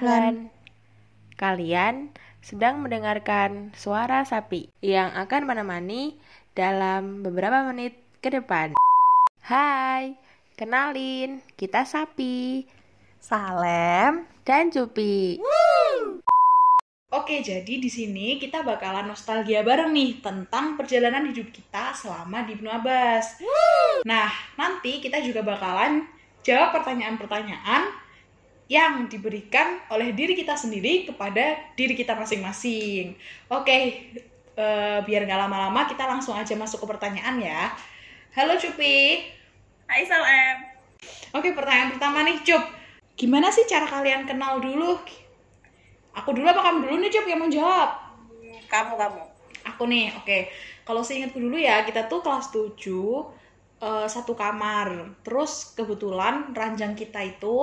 Ahlan. Kalian sedang mendengarkan suara sapi yang akan menemani dalam beberapa menit ke depan. Hai, kenalin, kita sapi. Salem. Dan Cupi. Oke, jadi di sini kita bakalan nostalgia bareng nih tentang perjalanan hidup kita selama di Ibnu Abbas. Nah, nanti kita juga bakalan jawab pertanyaan-pertanyaan yang diberikan oleh diri kita sendiri kepada diri kita masing-masing. Oke, eh, biar nggak lama-lama kita langsung aja masuk ke pertanyaan ya. Halo Cupi. Hai Salem. Oke, pertanyaan pertama nih Cup. Gimana sih cara kalian kenal dulu? Aku dulu apa kamu dulu nih Cup yang mau jawab? Kamu kamu. Aku nih, oke. Kalau seingatku dulu ya, kita tuh kelas 7 eh, satu kamar. Terus kebetulan ranjang kita itu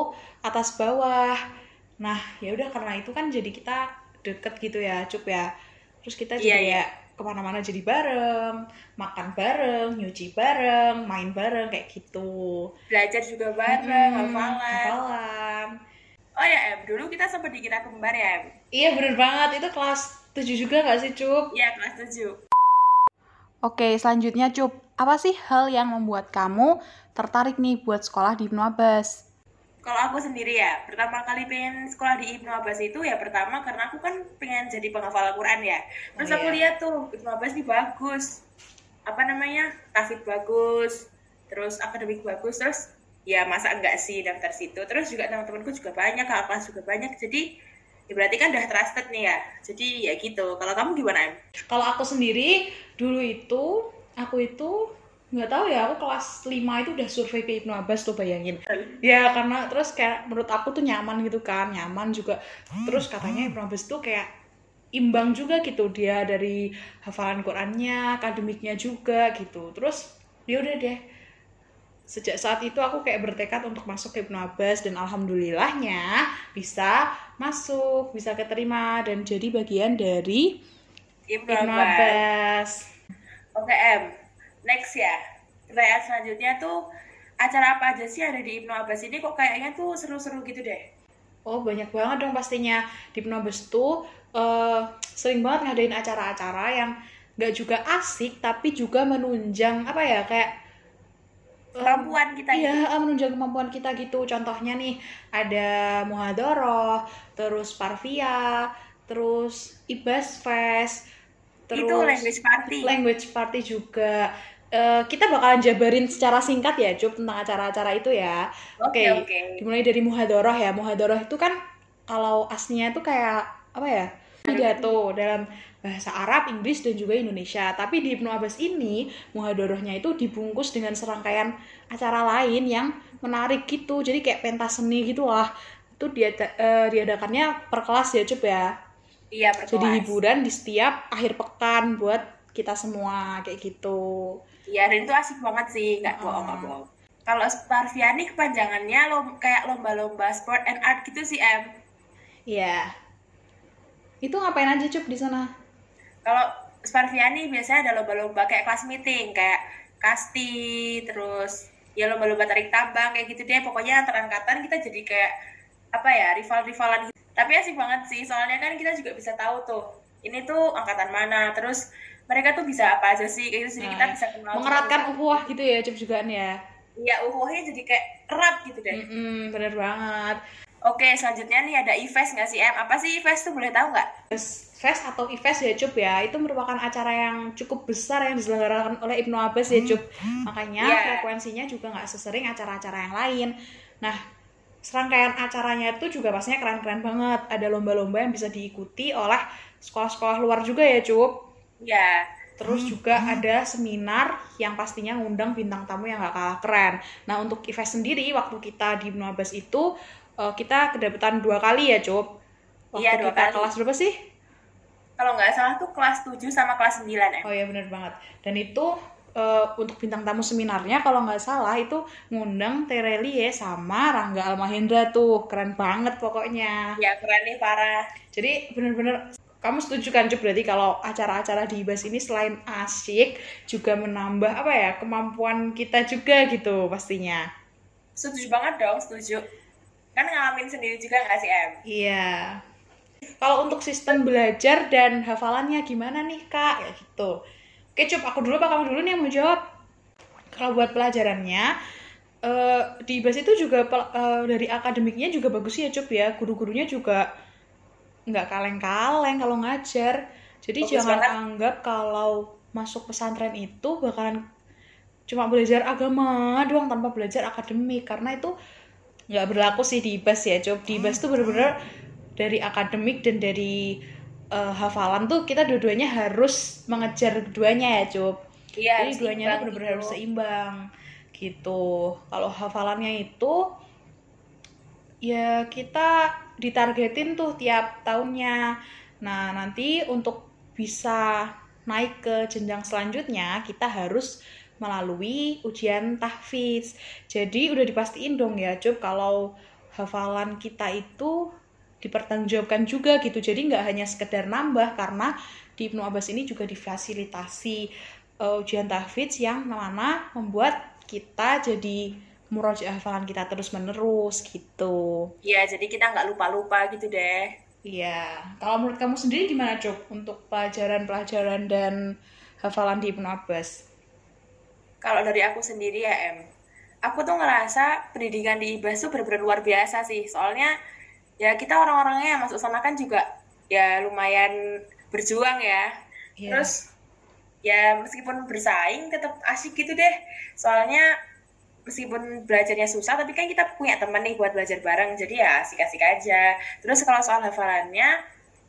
atas bawah. Nah, ya udah karena itu kan jadi kita deket gitu ya, Cup ya. Terus kita Iya, jadi iya. ya ke mana-mana jadi bareng, makan bareng, nyuci bareng, main bareng kayak gitu. Belajar juga bareng, Hmm, hafalan. hafalan. Oh ya Em, dulu kita sempat dikira kembar ya Em. Iya bener banget, itu kelas 7 juga gak sih Cup? Iya kelas 7. Oke, selanjutnya Cup, apa sih hal yang membuat kamu tertarik nih buat sekolah di Ibnu Abbas? Kalau aku sendiri ya, pertama kali pengen sekolah di Ibnu Abbas itu ya pertama karena aku kan pengen jadi penghafal Al-Quran ya. Terus Oh, aku iya. lihat tuh Ibnu Abbas ini bagus. Apa namanya? Tafid bagus, terus akademik bagus, terus ya masa enggak sih daftar situ. Terus juga teman-temanku juga banyak, kakak kelas juga banyak. Jadi ya berarti kan udah trusted nih ya. Jadi ya gitu. Kalau kamu gimana Em? Kalau aku sendiri, dulu itu, aku itu nggak tahu ya, aku kelas 5 itu udah survei ke Ibnu Abbas tuh bayangin. Ya karena terus kayak menurut aku tuh nyaman gitu kan, nyaman juga. Terus katanya Ibnu Abbas tuh kayak imbang juga gitu dia dari hafalan Qurannya, akademiknya juga gitu. Terus ya udah deh. Sejak saat itu aku kayak bertekad untuk masuk ke Ibnu Abbas dan alhamdulillahnya bisa masuk, bisa keterima dan jadi bagian dari Ibnu Abbas. Abbas. Oke M, next ya. Pertanyaan selanjutnya tuh acara apa aja sih ada di Ibnu Abbas ini kok kayaknya tuh seru-seru gitu deh. Oh banyak banget dong pastinya di Ibnu Abbas tuh eh, sering banget ngadain acara-acara yang gak juga asik tapi juga menunjang apa ya kayak eh, Kemampuan kita Iya, gitu. eh, menunjang kemampuan kita gitu. Contohnya nih ada Muhadoroh, terus Parvia, terus Ibas Fest, terus Itu language party. language party juga. Eh, kita bakalan jabarin secara singkat ya, Cup, tentang acara-acara itu ya. Oke Oke, oke. dimulai dari muhadoroh ya. Muhadoroh itu kan kalau aslinya itu kayak apa ya? Pidato dalam bahasa Arab, Inggris dan juga Indonesia. Tapi di Ibnu Abbas ini muhadorohnya itu dibungkus dengan serangkaian acara lain yang menarik gitu. Jadi kayak pentas seni gitu lah. Itu diada- eh, diadakannya per kelas ya, Cup ya. Iya berkelas. Jadi hiburan di setiap akhir pekan buat kita semua kayak gitu. Iya dan itu asik banget sih, nggak bohong nggak bohong. Kalau Sparviani kepanjangannya lom, kayak lomba-lomba sport and art gitu sih Em. Iya. Itu ngapain aja, Cup, di sana? Kalau Sparviani biasanya ada lomba-lomba kayak kelas meeting, kayak kasti, terus ya lomba-lomba tarik tambang kayak gitu deh. Pokoknya antar angkatan kita jadi kayak apa ya rival-rivalan. gitu. Tapi asik banget sih, soalnya kan kita juga bisa tahu tuh ini tuh angkatan mana, terus mereka tuh bisa apa aja sih, kayak gitu jadi kita Nah, bisa kenal. mengeratkan uhuah gitu ya Cup juga nih ya Iya, uhuhnya jadi kayak erat gitu deh. Mm-mm, bener banget Oke, selanjutnya nih ada IFES nggak sih, Em? Apa sih IFES tuh boleh tahu nggak? Fest atau IFES ya Cup ya itu merupakan acara yang cukup besar yang diselenggarakan oleh Ibnu Abbas ya Cup makanya Iya. frekuensinya juga nggak sesering acara-acara yang lain nah serangkaian acaranya itu juga pastinya keren-keren banget ada lomba-lomba yang bisa diikuti oleh sekolah-sekolah luar juga ya Cup Ya, Terus juga ada seminar yang pastinya ngundang bintang tamu yang gak kalah keren. Nah untuk IFES sendiri waktu kita di Abbas itu eh, kita kedapetan dua kali ya Cup. Waktu Iya, dua kita kali. kelas berapa sih? kalau nggak salah tuh kelas 7 sama kelas 9, Em. Oh iya bener banget. Dan itu eh, untuk bintang tamu seminarnya kalau nggak salah itu ngundang Terelie sama Rangga Almahendra tuh keren banget pokoknya. Ya, keren nih, parah. Jadi bener-bener kamu setuju kan Cup berarti kalau acara-acara di IBAS ini selain asik juga menambah apa ya kemampuan kita juga gitu pastinya. Setuju banget dong, setuju. kan ngalamin sendiri juga nggak sih em Iya. Kalau untuk sistem belajar dan hafalannya gimana nih kak? Ya gitu. Oke Cup, aku dulu apa kamu dulu nih yang mau jawab? Kalau buat pelajarannya, eh, di IBAS itu juga eh, dari akademiknya juga bagus ya Cup ya. Guru-gurunya juga nggak kaleng-kaleng kalau ngajar. Jadi Bagus jangan banget. anggap kalau masuk pesantren itu bakalan cuma belajar agama doang tanpa belajar akademik karena itu nggak berlaku sih di IBAS ya Cup. Di IBAS tuh bener-bener dari akademik dan dari eh, hafalan tuh kita dua-duanya harus mengejar keduanya ya Cup. iya Jadi harus duanya imbang tuh bener-bener harus gitu. seimbang gitu. Kalau hafalannya itu ya kita ditargetin tuh tiap tahunnya. Nah, nanti untuk bisa naik ke jenjang selanjutnya kita harus melalui ujian tahfiz. Jadi udah dipastiin dong ya, Cup, kalau hafalan kita itu dipertanggungjawabkan juga gitu. Jadi nggak hanya sekedar nambah karena di Ibnu Abbas ini juga difasilitasi uh, ujian tahfiz yang mana membuat kita jadi murojaah hafalan kita terus menerus gitu. iya jadi kita nggak lupa lupa gitu deh Iya, kalau menurut kamu sendiri gimana Cuk untuk pelajaran-pelajaran dan hafalan di Ibnu Abbas? kalau dari aku sendiri ya em aku tuh ngerasa pendidikan di IBAS tuh bener-bener luar biasa sih soalnya ya kita orang-orangnya yang masuk sana kan juga ya lumayan berjuang ya. Iya. terus ya meskipun bersaing tetap asik gitu deh. Soalnya meskipun belajarnya susah tapi kan kita punya teman nih buat belajar bareng. Jadi ya asik-asik aja. Terus kalau soal hafalannya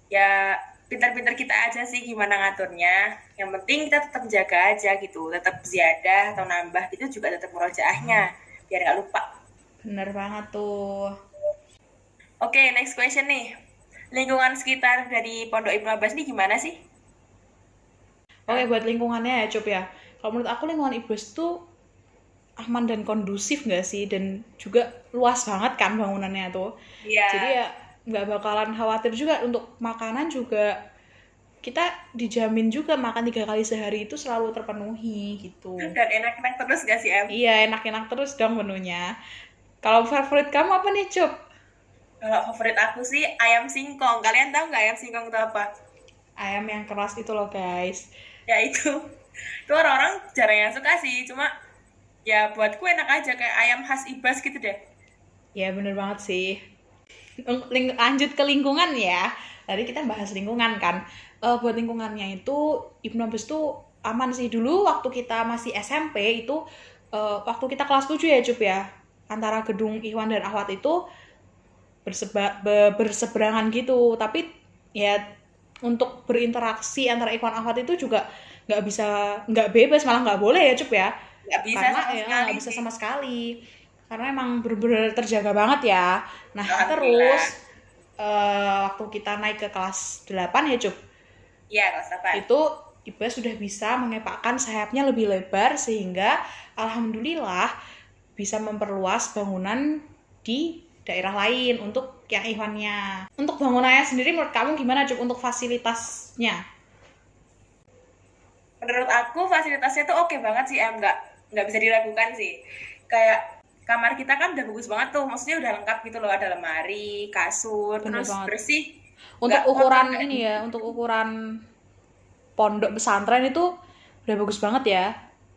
ya pintar-pintar kita aja sih gimana ngaturnya. Yang penting kita tetap jaga aja gitu. Tetap ziyadah atau nambah gitu juga tetap murojaahnya. Biar nggak lupa. Bener banget tuh. Oke next question nih lingkungan sekitar dari Pondok Ibnu Abbas nih gimana sih Oke, buat lingkungannya ya Cuk ya. Kalau menurut aku lingkungan Iblis tuh aman dan kondusif nggak sih? Dan juga luas banget kan bangunannya tuh. Iya. Jadi ya nggak bakalan khawatir juga untuk makanan juga kita dijamin juga makan tiga kali sehari itu selalu terpenuhi gitu. dan enak-enak terus gak sih Em? Iya, enak-enak terus dong menunya. Kalau favorit kamu apa nih, Cup? Kalau favorit aku sih ayam singkong. Kalian tahu nggak ayam singkong itu apa? Ayam yang keras itu loh, guys. Ya itu. Itu orang-orang jarang yang suka sih. Cuma ya buatku enak aja kayak ayam khas Ibas gitu deh. Ya, bener banget sih. Ling- lanjut ke lingkungan ya. Tadi kita bahas lingkungan kan. Eh, buat lingkungannya itu, Ibnu Abbas tuh aman sih. Dulu waktu kita masih SMP itu, eh, waktu kita kelas 7 ya, Cup ya. Antara gedung Ikhwan dan Ahwat itu berseba, be- berseberangan gitu. Tapi ya untuk berinteraksi antara Ikhwan Ahwat itu juga nggak bisa nggak bebas malah nggak boleh ya Cup ya. Nggak bisa karena sama ya sekali nggak bisa sama sekali. Karena emang bener-bener terjaga banget ya. Nah terus eh, waktu kita naik ke kelas 8 ya Cup? Iya, kelas 8. itu Iba sudah bisa mengepakkan sayapnya lebih lebar sehingga alhamdulillah bisa memperluas bangunan di daerah lain untuk yang Ikhwannya. Untuk bangunannya sendiri menurut kamu gimana Cup untuk fasilitasnya? Menurut aku fasilitasnya tuh oke banget sih Em. Nggak, nggak bisa diragukan sih. Kayak kamar kita kan udah bagus banget tuh. Maksudnya udah lengkap gitu loh. Ada lemari, kasur, Bener terus banget. bersih. Untuk Nggak ukuran kotor ini ya, untuk ukuran pondok pesantren itu udah bagus banget ya.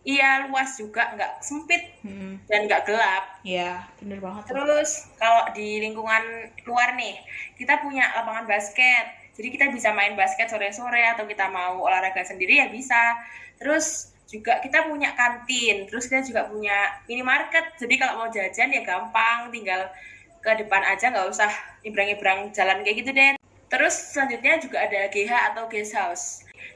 Iya, luas juga. Nggak sempit Hmm, dan nggak gelap. ya bener banget. tuh. Terus kalau di lingkungan luar nih, kita punya lapangan basket. Jadi kita bisa main basket sore-sore atau kita mau olahraga sendiri ya bisa. Terus juga kita punya kantin, terus kita juga punya minimarket. Jadi kalau mau jajan ya gampang, tinggal ke depan aja nggak usah nyebrang-nyebrang jalan kayak gitu deh. Terus selanjutnya juga ada GH atau guest house.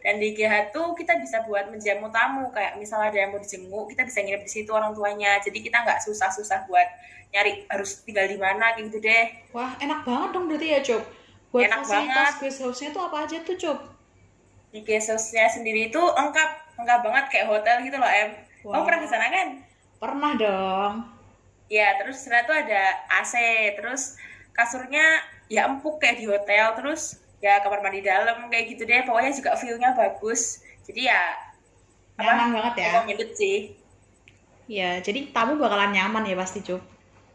Dan di GH tuh kita bisa buat menjamu tamu, kayak misalnya ada yang mau dijenguk, kita bisa nginep di situ orang tuanya. Jadi kita nggak susah-susah buat nyari harus tinggal di mana gitu deh. Wah, enak banget dong berarti ya, Cup. Buat Enak fasilitas banget. guest house-nya tuh apa aja tuh, Cup? Di guest house-nya sendiri itu lengkap, lengkap banget kayak hotel gitu loh, Em. Kamu Wah. pernah ke sana kan? Pernah dong. Ya, terus sana tuh ada AC, terus kasurnya ya empuk kayak di hotel, terus ya kamar mandi dalam kayak gitu deh. Pokoknya juga view-nya bagus. Jadi ya Nyaman banget ya. recommended sih. Ya, jadi tamu bakalan nyaman ya pasti, Cup.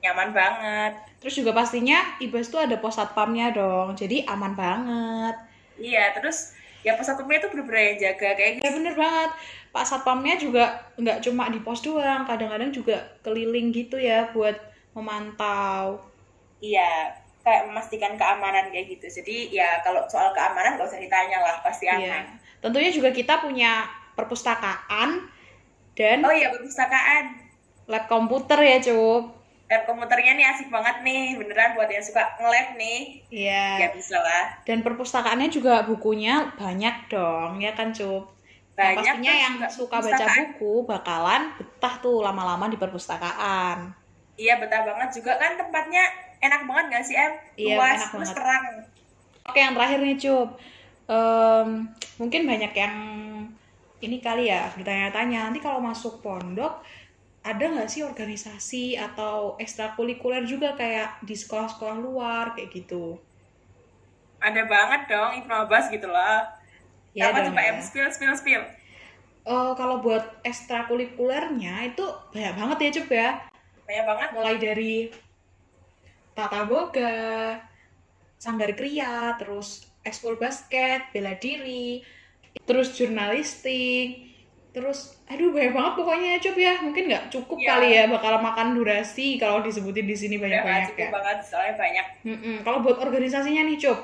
nyaman banget. Terus juga pastinya Ibas tuh ada pos satpamnya dong, jadi aman banget. Iya, terus ya pos satpamnya itu bener-bener yang jaga kayak gitu. Ya bener banget. Pak satpamnya juga nggak cuma di pos doang, kadang-kadang juga keliling gitu ya buat memantau. Iya, kayak memastikan keamanan kayak gitu. Jadi ya kalau soal keamanan nggak usah ditanya lah, pasti Iya. aman. Tentunya juga kita punya perpustakaan dan Oh iya, perpustakaan. lab komputer ya, Cup. Lab komputernya nih asik banget nih, beneran buat yang suka nge-lab nih. Iya. Ya bisa lah. Dan perpustakaannya juga bukunya banyak dong, ya kan, Cup? Nah, Banyak pastinya terus yang suka baca buku bakalan betah tuh lama-lama di perpustakaan. Iya, betah banget juga kan tempatnya enak banget gak sih, Em? Iya, Luas, enak terus banget. terang. Oke, yang terakhir nih, Cup. Em, mungkin banyak yang ini kali ya ditanya-tanya nanti kalau masuk pondok ada nggak sih organisasi atau ekstrakurikuler juga kayak di sekolah-sekolah luar kayak gitu? Ada banget dong Ibnu Abbas gitu loh. Ya Apa dong coba ya. Em? Spill, spill, spill. Eh, kalau buat ekstrakurikulernya itu banyak banget ya Cup ya. Banyak banget. Mulai dari tata boga, sanggar kria, terus ekskul basket, bela diri, terus jurnalistik, terus aduh banyak banget pokoknya ya Cup ya. Mungkin nggak cukup Iya. kali ya bakal makan durasi kalau disebutin di sini Banyak banyak-banyak cukup ya. banget, soalnya banyak. Mm-mm. Kalau buat organisasinya nih Cup,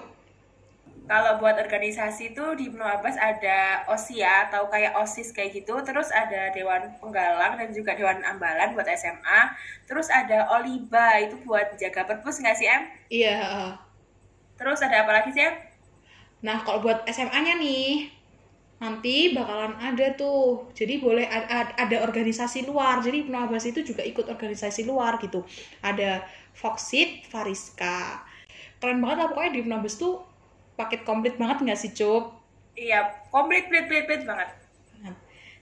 Kalau buat organisasi itu di Ibnu Abbas ada OSIA atau kayak OSIS kayak gitu, terus ada Dewan Penggalang dan juga Dewan Ambalan buat SMA, terus ada Oliba itu buat jaga perpus nggak sih Em? iya. Terus ada apa lagi sih Em? Nah, kalau buat SMA-nya nih, nanti bakalan ada tuh. Jadi boleh ad- ad- ada organisasi luar. Jadi Ibnu Abbas itu juga ikut organisasi luar gitu. Ada Foxit, Fariska. Keren banget lah pokoknya di Ibnu Abbas tuh paket komplit banget nggak sih, Cup? Iya, komplit, plit, plit, plit banget. Nah,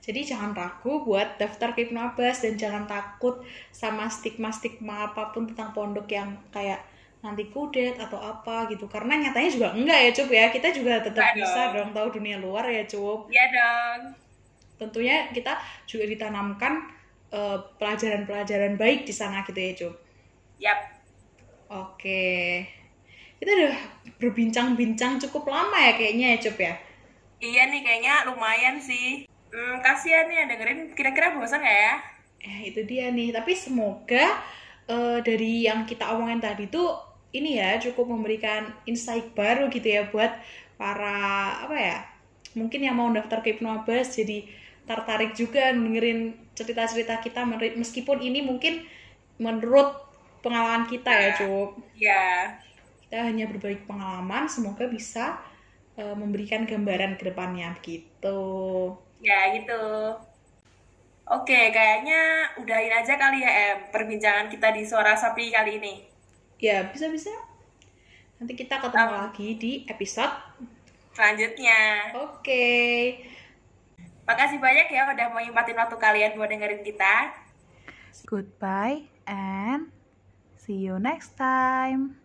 Jadi jangan ragu buat daftar ke Ibnu Abbas dan jangan takut sama stigma-stigma apa pun tentang pondok yang kayak nanti kudet atau apa gitu. Karena nyatanya juga enggak ya, Cup ya. Kita juga tetap Enggak bisa dong. tahu dunia luar ya, Cup. Iya dong. tentunya kita juga ditanamkan eh, pelajaran-pelajaran baik di sana gitu ya, Cup. Yap. Oke. Kita udah berbincang-bincang cukup lama ya kayaknya ya, Cup ya. Iya nih kayaknya lumayan sih. Hmm, kasihan nih yang dengerin. Kira-kira bosan nggak ya? Eh, itu dia nih. Tapi semoga eh, dari yang kita omongin tadi tuh ini ya cukup memberikan insight baru gitu ya buat para apa ya? Mungkin yang mau daftar ke Ibnu Abbas jadi tertarik juga dengerin cerita-cerita kita meskipun ini mungkin menurut pengalaman kita ya, Cup. Iya. Kita hanya berbagi pengalaman, semoga bisa eh, memberikan gambaran ke depannya gitu. Ya gitu. Oke, kayaknya udahin aja kali ya Em perbincangan kita di Suara Sapi kali ini. Ya, bisa-bisa. Nanti kita ketemu Um. lagi di episode Selanjutnya, Oke. makasih banyak ya udah mau nyempatin waktu kalian buat dengerin kita. Goodbye and see you next time.